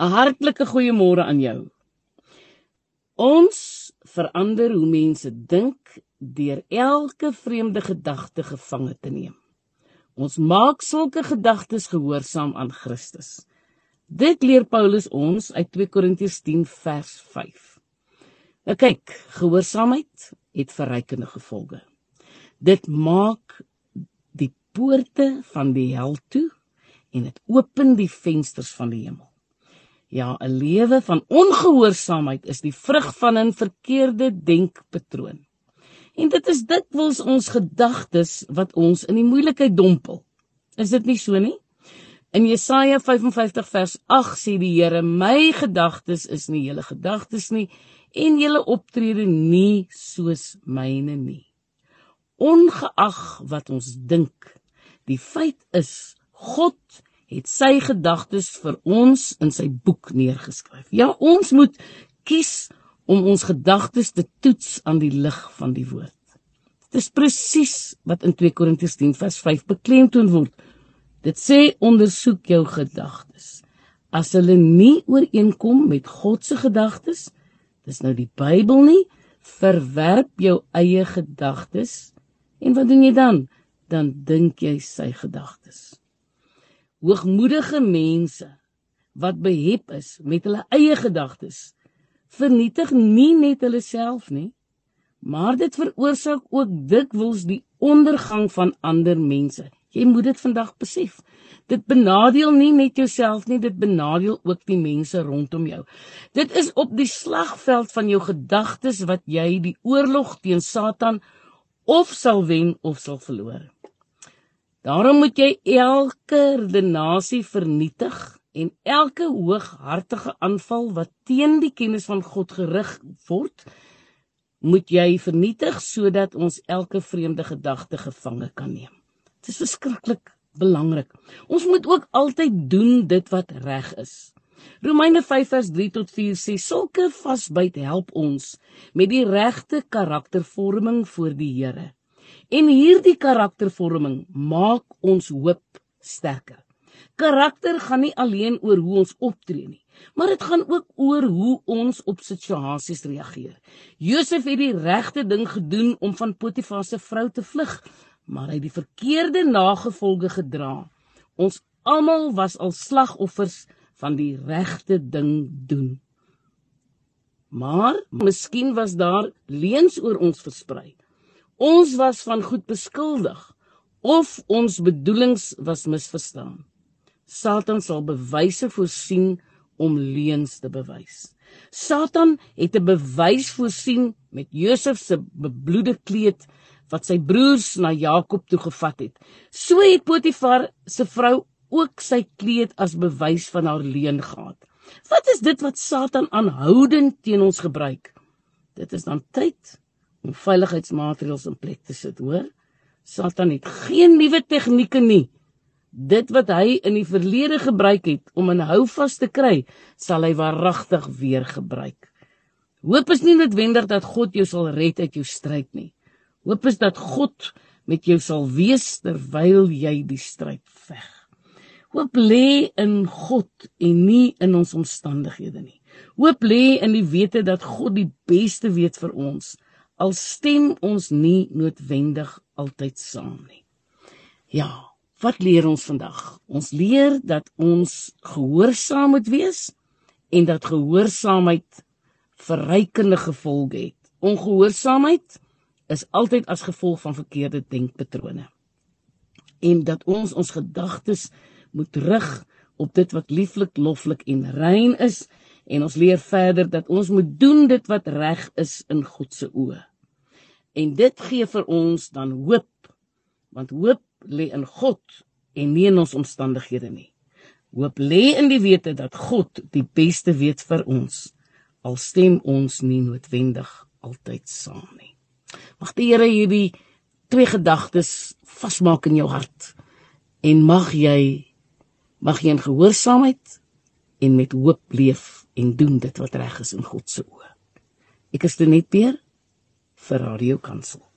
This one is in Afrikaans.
'n Hartlike goeiemôre aan jou. Ons verander hoe mense dink deur elke vreemde gedagte gevange te neem. Ons maak sulke gedagtes gehoorsaam aan Christus. Dit leer Paulus ons uit 2 Korintiërs 10 vers 5. Nou kyk, gehoorsaamheid het verrykende gevolge. Dit maak die poorte van die hel toe en dit open die vensters van die hemel. Ja, 'n lewe van ongehoorsaamheid is die vrug van 'n verkeerde denkpatroon. En dit is dikwels ons gedagtes wat ons in die moeilikheid dompel. Is dit nie so nie? In Jesaja 55 vers 8 sê die Here: "My gedagtes is nie julle gedagtes nie en julle optrede nie soos myne nie." Ongeag wat ons dink, die feit is God het sy gedagtes vir ons in sy boek neergeskryf. Ja, ons moet kies om ons gedagtes te toets aan die lig van die woord. Dit is presies wat in 2 Korintiërs 10 vers 5 beklemtoon word. Dit sê ondersoek jou gedagtes. As hulle nie ooreenkom met God se gedagtes, dis nou die Bybel nie, verwerp jou eie gedagtes. En wat doen jy dan? Dan dink jy sy gedagtes hoogmoedige mense wat behep is met hulle eie gedagtes vernietig nie net hulle self nie maar dit veroorsaak ook dikwels die ondergang van ander mense. Jy moet dit vandag besef. Dit benadeel nie net jouself nie dit benadeel ook die mense rondom jou. Dit is op die slagveld van jou gedagtes wat jy die oorlog teen satan of sal wen of sal verloor Daarom moet jy elke redenasie vernietig en elke hooghartige aanval wat teen die kennis van God gerig word, moet jy vernietig sodat ons elke vreemde gedagte gevange kan neem. Dit is verskriklik belangrik. Ons moet ook altyd doen dit wat reg is. Romeine 5 vers 3 tot 4 sê sulke vasbyt help ons met die regte karaktervorming voor die Here. En hierdie karaktervorming maak ons hoop sterker. Karakter gaan nie alleen oor hoe ons optree nie, maar dit gaan ook oor hoe ons op situasies reageer. Josef het die regte ding gedoen om van Potifar se vrou te vlug, maar hy het die verkeerde nagevolge gedra. Ons almal was al slagoffers van die regte ding doen. Maar miskien was daar leuns oor ons versprei. Ons was van goed beskuldig of ons bedoelings was misverstaan. Satan sal bewyse voorsien om leuns te bewys. Satan het 'n bewys voorsien met Josef se bebloede kleed wat sy broers na Jakob toe gevat het. So het Potifar se vrou ook sy kleed as bewys van haar leuen gehad. Wat is dit wat Satan aanhoudend teen ons gebruik? Dit is dan tyd om veiligheidsmaatreëls in plek te sit, hoor? Satan het geen nuwe tegnieke nie. Dit wat hy in die verlede gebruik het om 'n houvas te kry, sal hy waaragtig weer gebruik. Hoop is nie noodwendig dat God jou sal red uit jou stryd nie. Hoop is dat God met jou sal wees terwyl jy die stryd veg. Hoop lê in God en nie in ons omstandighede nie. Hoop lê in die wete dat God die beste weet vir ons al stem ons nie noodwendig altyd saam nie. Ja, wat leer ons vandag? Ons leer dat ons gehoorsaam moet wees en dat gehoorsaamheid verrykende gevolge het. Ongehoorsaamheid is altyd as gevolg van verkeerde denkpatrone. En dat ons ons gedagtes moet rig op dit wat lieflik, loflik en rein is en ons leer verder dat ons moet doen dit wat reg is in God se oë. En dit gee vir ons dan hoop. Want hoop lê in God en nie in ons omstandighede nie. Hoop lê in die wete dat God die beste weet vir ons. Al stem ons nie noodwendig altyd saam nie. Mag die Here hierdie twee gedagtes vasmaak in jou hart en mag jy mag jy in gehoorsaamheid en met hoop leef en doen dit wat reg is in God se oë. Ek is dit net weer vir Radio Kansel.